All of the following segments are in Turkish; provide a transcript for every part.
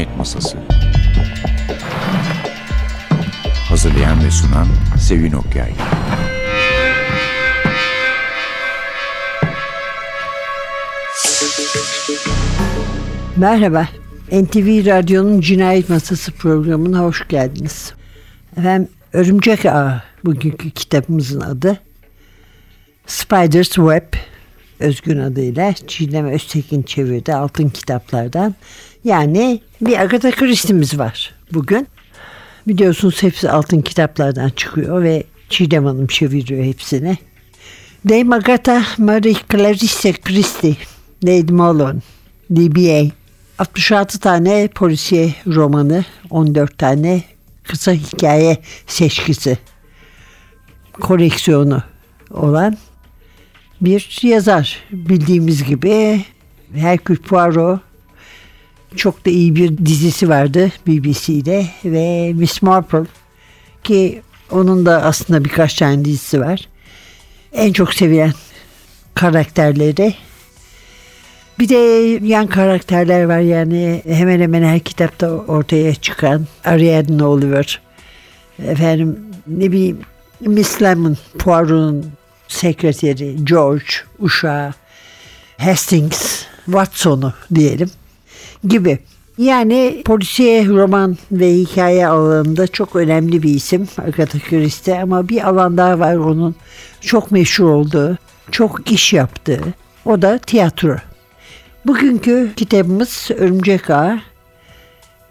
Cinayet Masası Hazırlayan ve sunan Sevin Okyay Merhaba, NTV Radyo'nun Cinayet Masası programına hoş geldiniz. Efendim, Örümcek Ağı bugünkü kitabımızın adı. Spider's Web, özgün adıyla Çiğdem Öztekin çevirdi altın kitaplardan. Yani bir Agatha Christie'miz var bugün. Biliyorsunuz hepsi altın kitaplardan çıkıyor ve Çiğdem Hanım çeviriyor hepsini. Dame Agatha Marie Clarisse Christie, Lady Malone, DBA. 66 tane polisiye romanı, 14 tane kısa hikaye seçkisi koleksiyonu olan bir yazar. Bildiğimiz gibi Hercule Poirot çok da iyi bir dizisi vardı BBC'de ve Miss Marple ki onun da aslında birkaç tane dizisi var. En çok sevilen karakterleri. Bir de yan karakterler var yani hemen hemen her kitapta ortaya çıkan Ariadne Oliver, efendim ne bileyim Miss Lemon, Poirot'un sekreteri, George, uşağı, Hastings, Watson'u diyelim gibi. Yani polisiye roman ve hikaye alanında çok önemli bir isim Agatha Christie ama bir alan daha var onun çok meşhur olduğu, çok iş yaptığı. O da tiyatro. Bugünkü kitabımız Örümcek Ağı.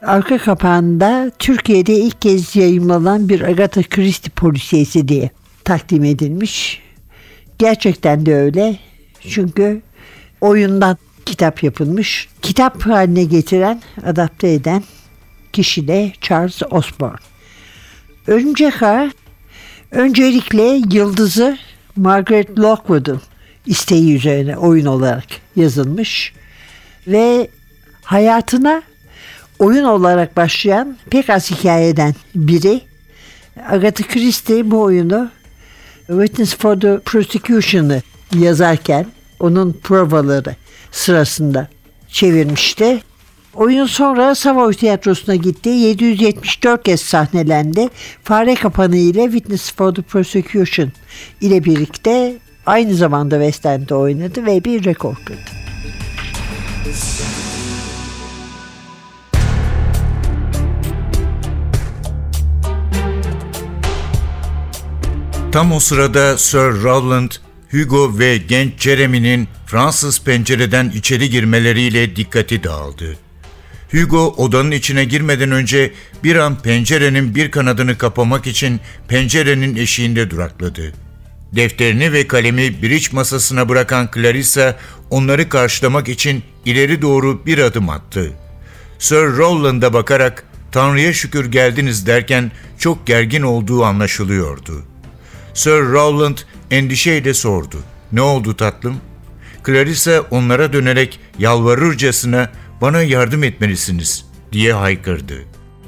Arka kapağında Türkiye'de ilk kez yayınlanan bir Agatha Christie polisiyesi diye takdim edilmiş. Gerçekten de öyle. Çünkü oyundan kitap yapılmış. Kitap haline getiren, adapte eden kişi de Charles Osborne. Örümcek Ağı öncelikle yıldızı Margaret Lockwood'un isteği üzerine oyun olarak yazılmış ve hayatına oyun olarak başlayan pek az hikayeden biri. Agatha Christie bu oyunu Witness for the Prosecution'ı yazarken onun provaları sırasında çevirmişti. Oyun sonra Savoy Tiyatrosu'na gitti. 774 kez sahnelendi. Fare Kapanı ile Witness for the Prosecution ile birlikte aynı zamanda West End'de oynadı ve bir rekor kırdı. Tam o sırada Sir Rowland, Hugo ve genç Jeremy'nin Fransız pencereden içeri girmeleriyle dikkati dağıldı. Hugo odanın içine girmeden önce bir an pencerenin bir kanadını kapamak için pencerenin eşiğinde durakladı. Defterini ve kalemi bridge masasına bırakan Clarissa onları karşılamak için ileri doğru bir adım attı. Sir Rowland'a bakarak Tanrı'ya şükür geldiniz derken çok gergin olduğu anlaşılıyordu. Sir Rowland endişeyle sordu. Ne oldu tatlım? Clarissa onlara dönerek yalvarırcasına bana yardım etmelisiniz diye haykırdı.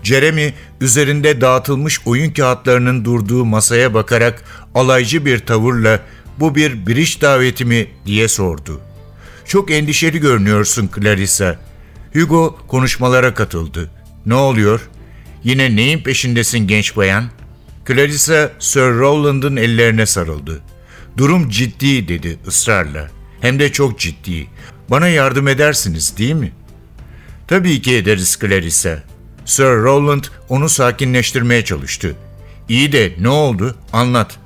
Jeremy üzerinde dağıtılmış oyun kağıtlarının durduğu masaya bakarak alaycı bir tavırla bu bir biriş daveti mi diye sordu. Çok endişeli görünüyorsun Clarissa. Hugo konuşmalara katıldı. Ne oluyor? Yine neyin peşindesin genç bayan? Clarissa Sir Rowland'ın ellerine sarıldı. Durum ciddi dedi ısrarla. Hem de çok ciddi. Bana yardım edersiniz değil mi? Tabii ki ederiz Clarissa. Sir Rowland onu sakinleştirmeye çalıştı. İyi de ne oldu? Anlat.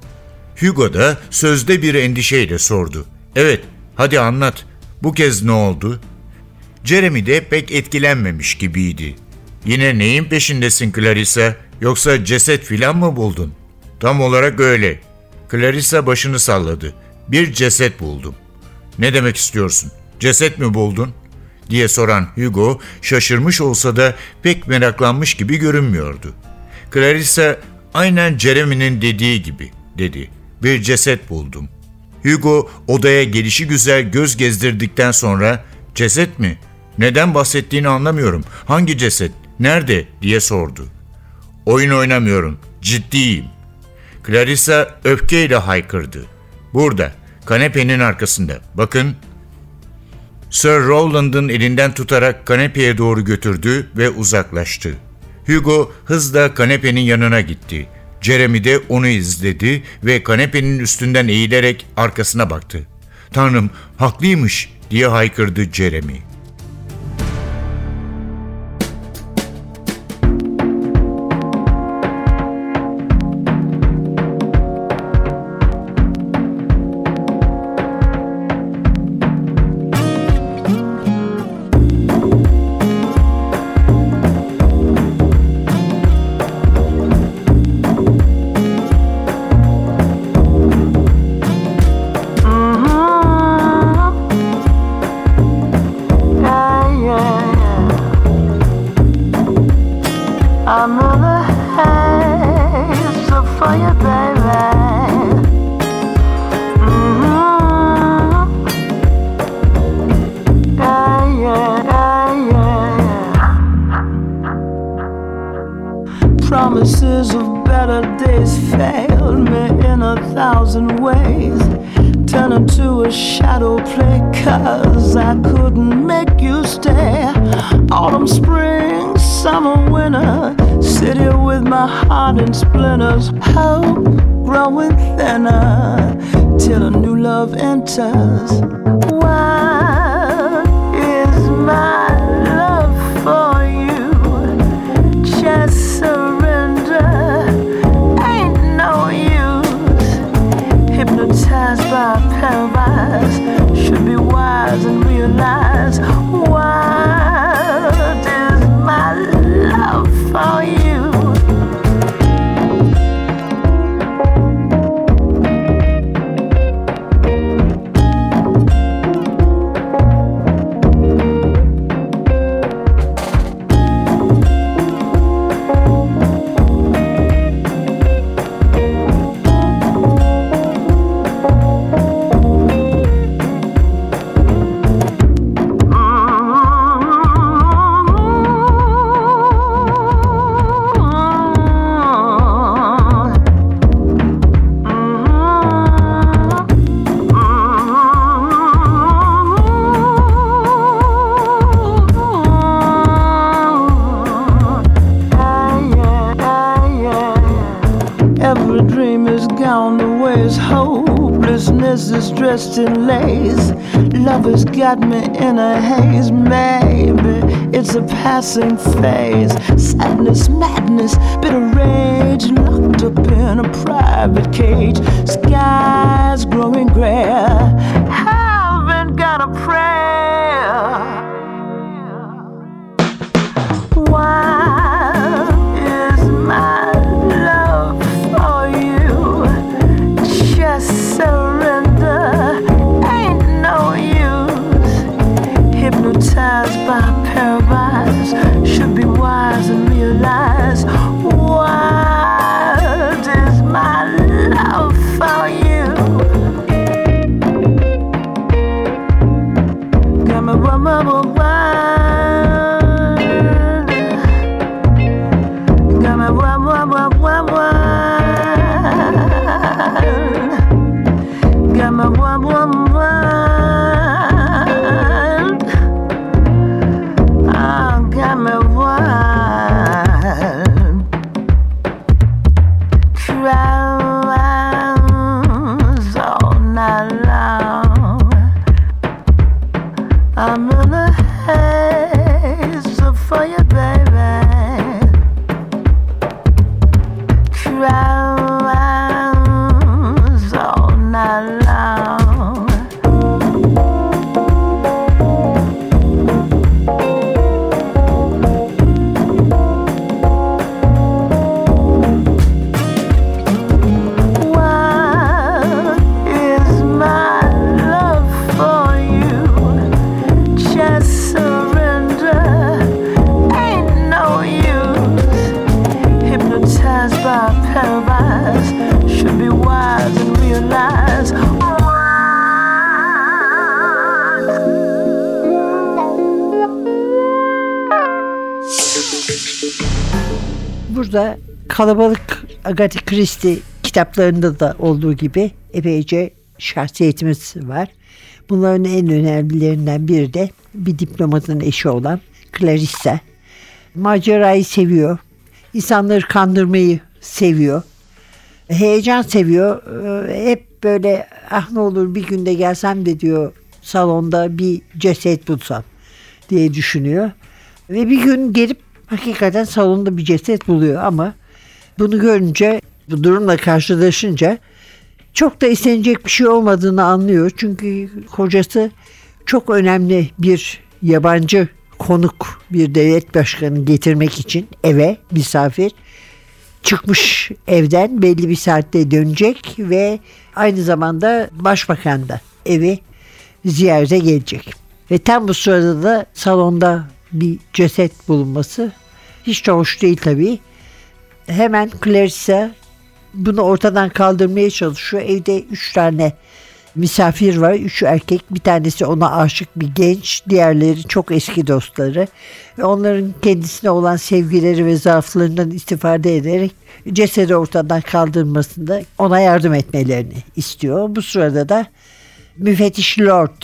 Hugo da sözde bir endişeyle sordu. Evet, hadi anlat. Bu kez ne oldu? Jeremy de pek etkilenmemiş gibiydi. Yine neyin peşindesin Clarissa? Yoksa ceset filan mı buldun? Tam olarak öyle. Clarissa başını salladı. Bir ceset buldum. Ne demek istiyorsun? Ceset mi buldun? diye soran Hugo şaşırmış olsa da pek meraklanmış gibi görünmüyordu. Clarissa aynen Jeremy'nin dediği gibi dedi. Bir ceset buldum. Hugo odaya gelişi güzel göz gezdirdikten sonra ceset mi? Neden bahsettiğini anlamıyorum. Hangi ceset? Nerede? diye sordu. Oyun oynamıyorum. Ciddiyim. Clarissa öfkeyle haykırdı. Burada, kanepenin arkasında. Bakın. Sir Rowland'ın elinden tutarak kanepeye doğru götürdü ve uzaklaştı. Hugo hızla kanepenin yanına gitti. Jeremy de onu izledi ve kanepenin üstünden eğilerek arkasına baktı. ''Tanrım, haklıymış.'' diye haykırdı Jeremy. with my heart in splinters. Hope growing thinner till a new love enters. got me in a haze. Maybe it's a passing phase. Sadness, madness, bitter rage. Locked up in a private cage. Skies growing gray. burada kalabalık Agatha Christie kitaplarında da olduğu gibi epeyce şahsiyetimiz var. Bunların en önemlilerinden biri de bir diplomatın eşi olan Clarissa. Macerayı seviyor. İnsanları kandırmayı seviyor. Heyecan seviyor. Ee, hep böyle ah ne olur bir günde gelsem de diyor salonda bir ceset bulsam diye düşünüyor. Ve bir gün gelip hakikaten salonda bir ceset buluyor ama bunu görünce bu durumla karşılaşınca çok da istenecek bir şey olmadığını anlıyor. Çünkü kocası çok önemli bir yabancı konuk bir devlet başkanı getirmek için eve misafir çıkmış evden belli bir saatte dönecek ve aynı zamanda başbakan da evi ziyarete gelecek. Ve tam bu sırada da salonda bir ceset bulunması hiç de hoş değil tabii. Hemen Clarissa bunu ortadan kaldırmaya çalışıyor. Evde üç tane misafir var. Üç erkek. Bir tanesi ona aşık bir genç. Diğerleri çok eski dostları. Ve onların kendisine olan sevgileri ve zaaflarından istifade ederek cesedi ortadan kaldırmasında ona yardım etmelerini istiyor. Bu sırada da müfettiş Lord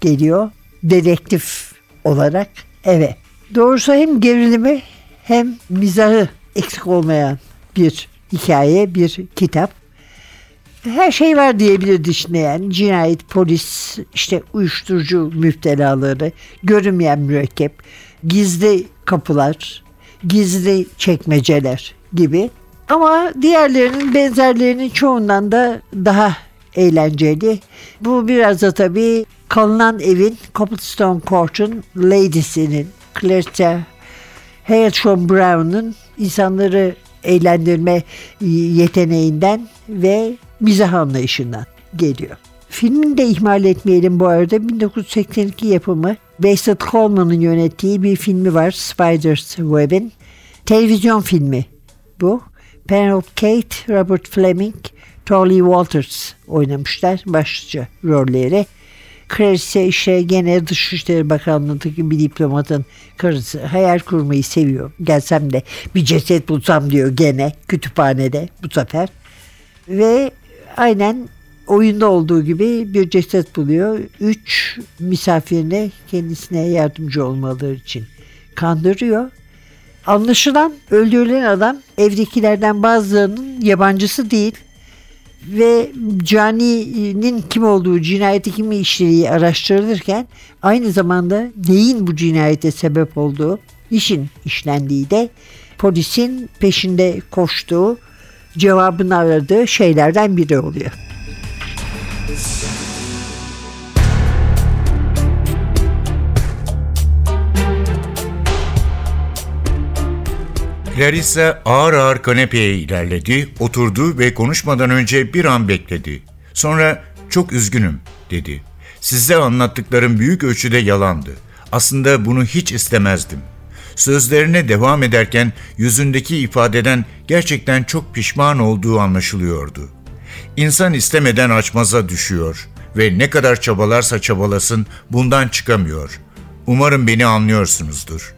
geliyor. Dedektif olarak eve. Doğrusu hem gerilimi hem mizahı eksik olmayan bir hikaye, bir kitap. Her şey var diyebilirdi içinde. Cinayet, polis, işte uyuşturucu müptelaları, görünmeyen mürekkep, gizli kapılar, gizli çekmeceler gibi. Ama diğerlerinin benzerlerinin çoğundan da daha eğlenceli. Bu biraz da tabii kalınan evin Copplestone Court'un Lady'sinin Clarissa Hailsham Brown'un insanları eğlendirme yeteneğinden ve mizah anlayışından geliyor. Filmini de ihmal etmeyelim bu arada. 1982 yapımı Bassett Coleman'ın yönettiği bir filmi var. Spider's Web'in. Televizyon filmi bu. Penelope Kate, Robert Fleming, Tolly Walters oynamışlar başlıca rolleri. Clarissa işte gene Dışişleri Bakanlığı'ndaki bir diplomatın karısı hayal kurmayı seviyor. Gelsem de bir ceset bulsam diyor gene kütüphanede bu sefer. Ve aynen oyunda olduğu gibi bir ceset buluyor. Üç misafirine kendisine yardımcı olmaları için kandırıyor. Anlaşılan öldürülen adam evdekilerden bazılarının yabancısı değil ve Cani'nin kim olduğu, cinayeti kim işlediği araştırılırken aynı zamanda neyin bu cinayete sebep olduğu, işin işlendiği de polisin peşinde koştuğu, cevabını aradığı şeylerden biri oluyor. Clarissa ağır ağır kanepeye ilerledi, oturdu ve konuşmadan önce bir an bekledi. Sonra çok üzgünüm dedi. Size anlattıklarım büyük ölçüde yalandı. Aslında bunu hiç istemezdim. Sözlerine devam ederken yüzündeki ifadeden gerçekten çok pişman olduğu anlaşılıyordu. İnsan istemeden açmaza düşüyor ve ne kadar çabalarsa çabalasın bundan çıkamıyor. Umarım beni anlıyorsunuzdur.''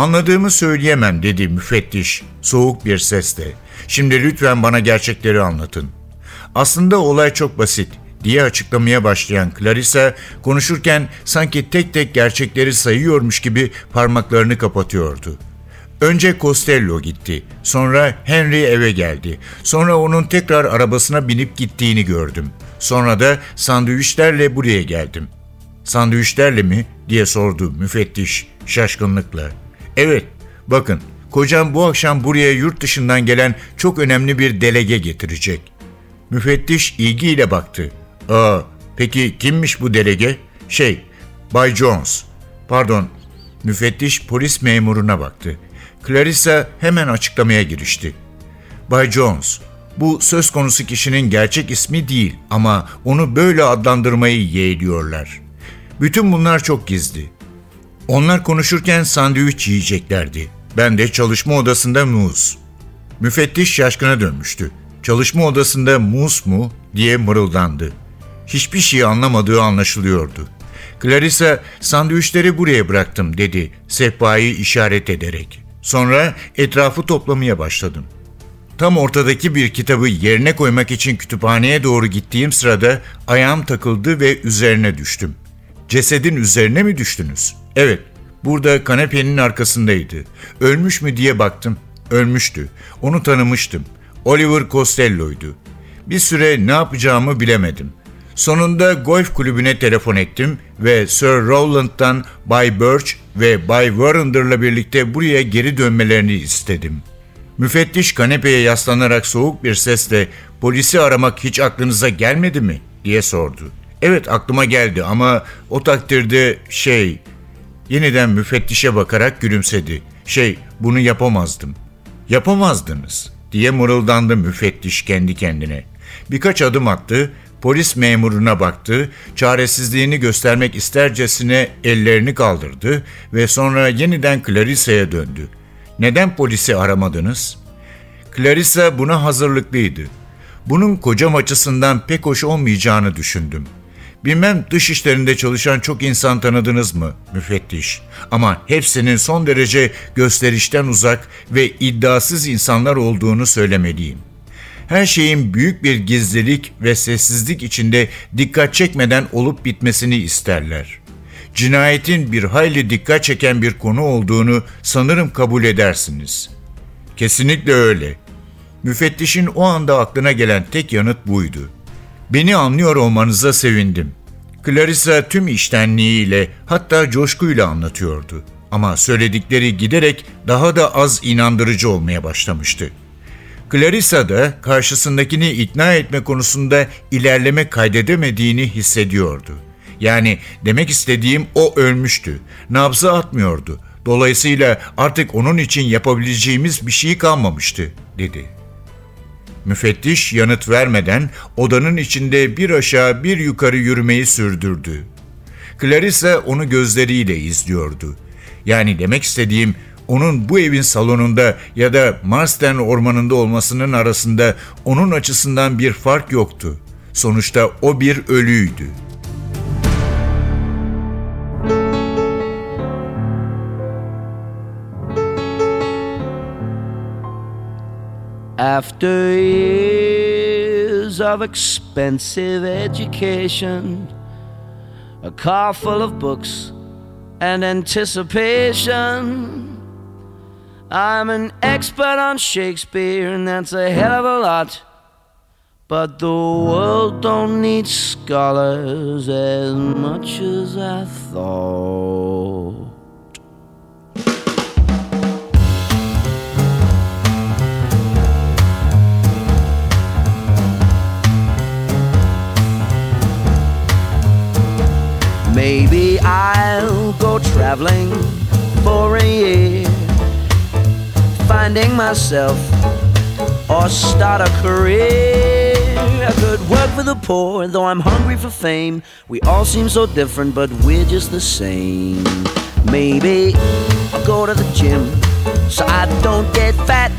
Anladığımı söyleyemem dedi müfettiş soğuk bir sesle. Şimdi lütfen bana gerçekleri anlatın. Aslında olay çok basit diye açıklamaya başlayan Clarissa konuşurken sanki tek tek gerçekleri sayıyormuş gibi parmaklarını kapatıyordu. Önce Costello gitti. Sonra Henry eve geldi. Sonra onun tekrar arabasına binip gittiğini gördüm. Sonra da sandviçlerle buraya geldim. Sandviçlerle mi diye sordu müfettiş şaşkınlıkla. Evet, bakın kocam bu akşam buraya yurt dışından gelen çok önemli bir delege getirecek. Müfettiş ilgiyle baktı. Aa, peki kimmiş bu delege? Şey, Bay Jones. Pardon, müfettiş polis memuruna baktı. Clarissa hemen açıklamaya girişti. Bay Jones, bu söz konusu kişinin gerçek ismi değil ama onu böyle adlandırmayı yeğliyorlar. Bütün bunlar çok gizli. Onlar konuşurken sandviç yiyeceklerdi. Ben de çalışma odasında muz. Müfettiş şaşkına dönmüştü. Çalışma odasında muz mu diye mırıldandı. Hiçbir şey anlamadığı anlaşılıyordu. Clarissa sandviçleri buraya bıraktım dedi sehpayı işaret ederek. Sonra etrafı toplamaya başladım. Tam ortadaki bir kitabı yerine koymak için kütüphaneye doğru gittiğim sırada ayağım takıldı ve üzerine düştüm. Cesedin üzerine mi düştünüz? Evet, burada kanepenin arkasındaydı. Ölmüş mü diye baktım. Ölmüştü. Onu tanımıştım. Oliver Costello'ydu. Bir süre ne yapacağımı bilemedim. Sonunda golf kulübüne telefon ettim ve Sir Rowland'dan Bay Birch ve Bay Warrender'la birlikte buraya geri dönmelerini istedim. Müfettiş kanepeye yaslanarak soğuk bir sesle polisi aramak hiç aklınıza gelmedi mi diye sordu. Evet aklıma geldi ama o takdirde şey yeniden müfettişe bakarak gülümsedi. Şey bunu yapamazdım. Yapamazdınız diye mırıldandı müfettiş kendi kendine. Birkaç adım attı, polis memuruna baktı, çaresizliğini göstermek istercesine ellerini kaldırdı ve sonra yeniden Clarissa'ya döndü. Neden polisi aramadınız? Clarissa buna hazırlıklıydı. Bunun kocam açısından pek hoş olmayacağını düşündüm. Bilmem dış işlerinde çalışan çok insan tanıdınız mı müfettiş? Ama hepsinin son derece gösterişten uzak ve iddiasız insanlar olduğunu söylemeliyim. Her şeyin büyük bir gizlilik ve sessizlik içinde dikkat çekmeden olup bitmesini isterler. Cinayetin bir hayli dikkat çeken bir konu olduğunu sanırım kabul edersiniz. Kesinlikle öyle. Müfettişin o anda aklına gelen tek yanıt buydu. Beni anlıyor olmanıza sevindim. Clarissa tüm iştenliğiyle hatta coşkuyla anlatıyordu. Ama söyledikleri giderek daha da az inandırıcı olmaya başlamıştı. Clarissa da karşısındakini ikna etme konusunda ilerleme kaydedemediğini hissediyordu. Yani demek istediğim o ölmüştü. Nabzı atmıyordu. Dolayısıyla artık onun için yapabileceğimiz bir şey kalmamıştı, dedi. Müfettiş yanıt vermeden odanın içinde bir aşağı bir yukarı yürümeyi sürdürdü. Clarissa onu gözleriyle izliyordu. Yani demek istediğim onun bu evin salonunda ya da Marsden ormanında olmasının arasında onun açısından bir fark yoktu. Sonuçta o bir ölüydü. After years of expensive education, a car full of books and anticipation, I'm an expert on Shakespeare, and that's a hell of a lot. But the world don't need scholars as much as I thought. Maybe I'll go traveling for a year, finding myself or start a career. I could work for the poor, though I'm hungry for fame. We all seem so different, but we're just the same. Maybe I'll go to the gym so I don't get fat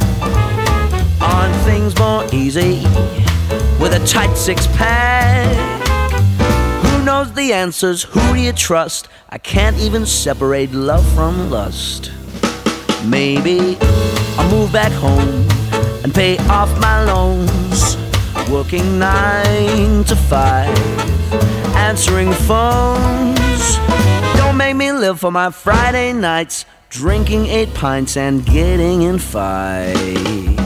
on things more easy with a tight six pack. Who knows the answers? Who do you trust? I can't even separate love from lust. Maybe I'll move back home and pay off my loans. Working nine to five, answering phones. Don't make me live for my Friday nights, drinking eight pints and getting in fights.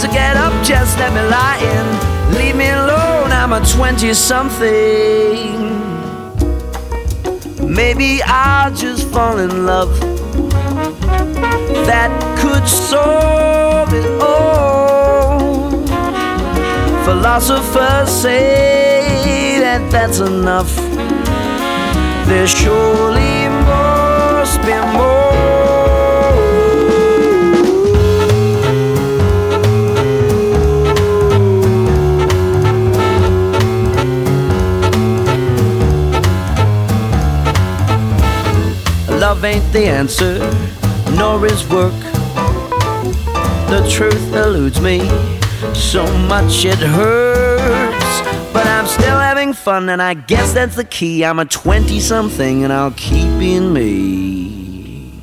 To get up, just let me lie in. Leave me alone, I'm a 20 something. Maybe I'll just fall in love. That could solve it all. Philosophers say that that's enough. There surely must be more. Love ain't the answer, nor is work. The truth eludes me so much it hurts. But I'm still having fun, and I guess that's the key. I'm a 20 something, and I'll keep being me.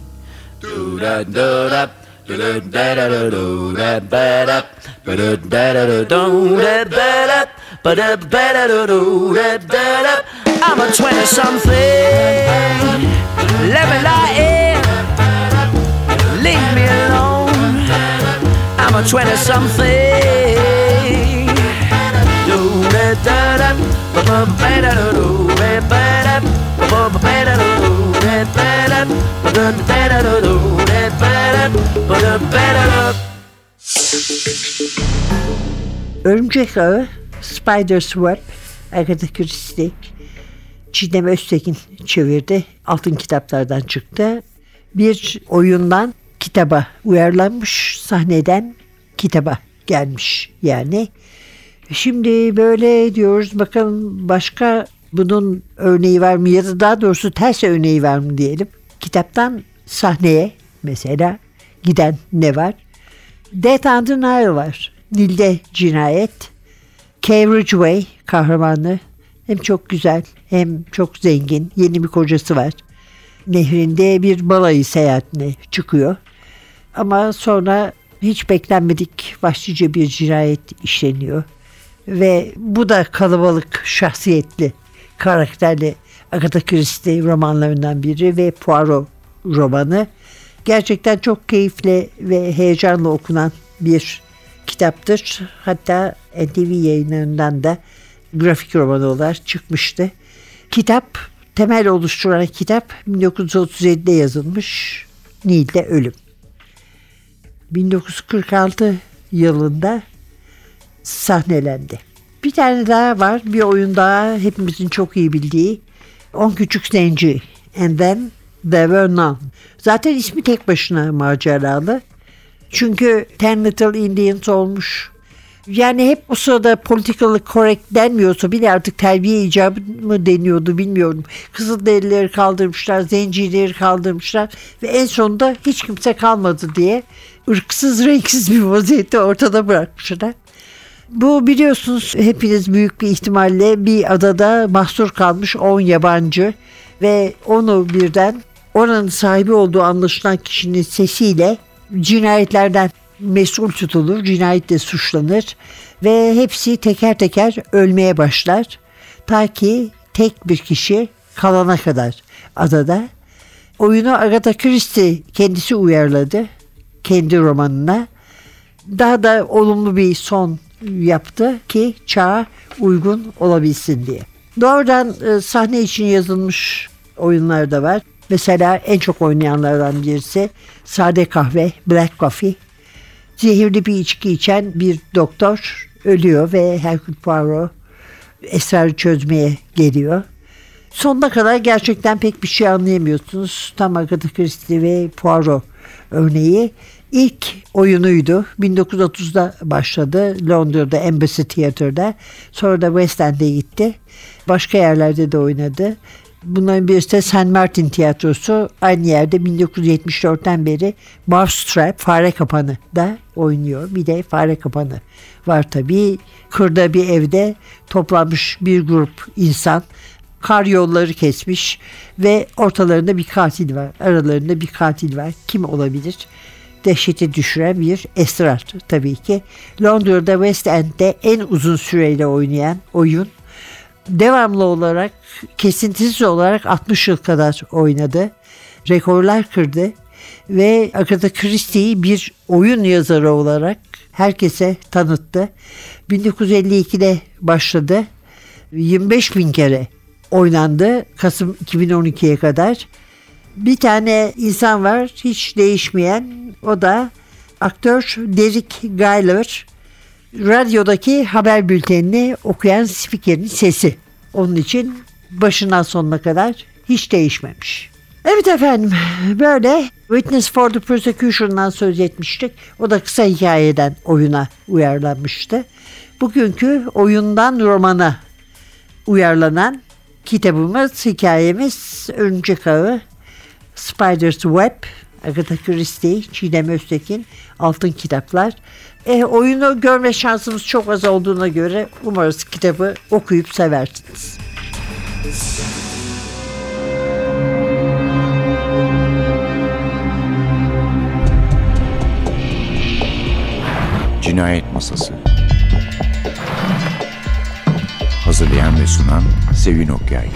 Do da da da. da da da da do da ba da ba da da da da do da da da da da do da da da. I'm a 20 something. Let me lie in. Leave me alone. I'm a 20 something. Do da da da do do do Agatha Christie, Çiğdem Öztekin çevirdi. Altın kitaplardan çıktı. Bir oyundan kitaba uyarlanmış, sahneden kitaba gelmiş yani. Şimdi böyle diyoruz bakalım başka bunun örneği var mı ya da daha doğrusu ters örneği var mı diyelim. Kitaptan sahneye mesela giden ne var? Death the Nile var. Nil'de cinayet. Kay Ridgway kahramanı hem çok güzel hem çok zengin. Yeni bir kocası var. Nehrinde bir balayı seyahatine çıkıyor. Ama sonra hiç beklenmedik başlıca bir cinayet işleniyor. Ve bu da kalabalık şahsiyetli karakterli Agatha Christie romanlarından biri ve Poirot romanı. Gerçekten çok keyifli ve heyecanla okunan bir kitaptır. Hatta NTV yayınlarından da grafik roman olarak çıkmıştı. Kitap, temel oluşturan kitap 1937'de yazılmış. Nil'de Ölüm. 1946 yılında sahnelendi. Bir tane daha var. Bir oyun daha hepimizin çok iyi bildiği. On Küçük Zenci. And Then There Were None. Zaten ismi tek başına maceralı. Çünkü Ten Little Indians olmuş. Yani hep o sırada political correct denmiyorsa bile artık terbiye icabı mı deniyordu bilmiyorum. Kızılderilileri kaldırmışlar, zencileri kaldırmışlar ve en sonunda hiç kimse kalmadı diye ırksız renksiz bir vaziyette ortada bırakmışlar. Bu biliyorsunuz hepiniz büyük bir ihtimalle bir adada mahsur kalmış 10 yabancı ve onu birden oranın sahibi olduğu anlaşılan kişinin sesiyle cinayetlerden mesul tutulur, cinayetle suçlanır ve hepsi teker teker ölmeye başlar. Ta ki tek bir kişi kalana kadar adada. Oyunu Agatha Christie kendisi uyarladı kendi romanına. Daha da olumlu bir son yaptı ki çağa uygun olabilsin diye. Doğrudan e, sahne için yazılmış oyunlar da var. Mesela en çok oynayanlardan birisi Sade Kahve, Black Coffee. Zehirli bir içki içen bir doktor ölüyor ve Hercule Poirot esrarı çözmeye geliyor. Sonuna kadar gerçekten pek bir şey anlayamıyorsunuz. Tam Agatha Christie ve Poirot örneği. İlk oyunuydu. 1930'da başladı. Londra'da Embassy Theatre'da. Sonra da West End'e gitti. Başka yerlerde de oynadı. Bunların birisi de St. Martin Tiyatrosu. Aynı yerde 1974'ten beri Mousetrap, Fare Kapanı da oynuyor. Bir de Fare Kapanı var tabii. Kırda bir evde toplanmış bir grup insan kar yolları kesmiş ve ortalarında bir katil var. Aralarında bir katil var. Kim olabilir? Dehşete düşüren bir esrar tabii ki. Londra'da West End'de en uzun süreyle oynayan oyun devamlı olarak kesintisiz olarak 60 yıl kadar oynadı. Rekorlar kırdı ve Agatha Christie'yi bir oyun yazarı olarak herkese tanıttı. 1952'de başladı. 25 bin kere oynandı Kasım 2012'ye kadar. Bir tane insan var hiç değişmeyen o da aktör Derek Guyler radyodaki haber bültenini okuyan spikerin sesi. Onun için başından sonuna kadar hiç değişmemiş. Evet efendim böyle Witness for the Prosecution'dan söz etmiştik. O da kısa hikayeden oyuna uyarlanmıştı. Bugünkü oyundan romana uyarlanan kitabımız, hikayemiz Örümcek Ağı Spider's Web, Agatha Christie, Çiğdem Öztekin, Altın Kitaplar. E, oyunu görme şansımız çok az olduğuna göre umarız kitabı okuyup seversiniz. Cinayet Masası Hazırlayan ve sunan Sevin Okyay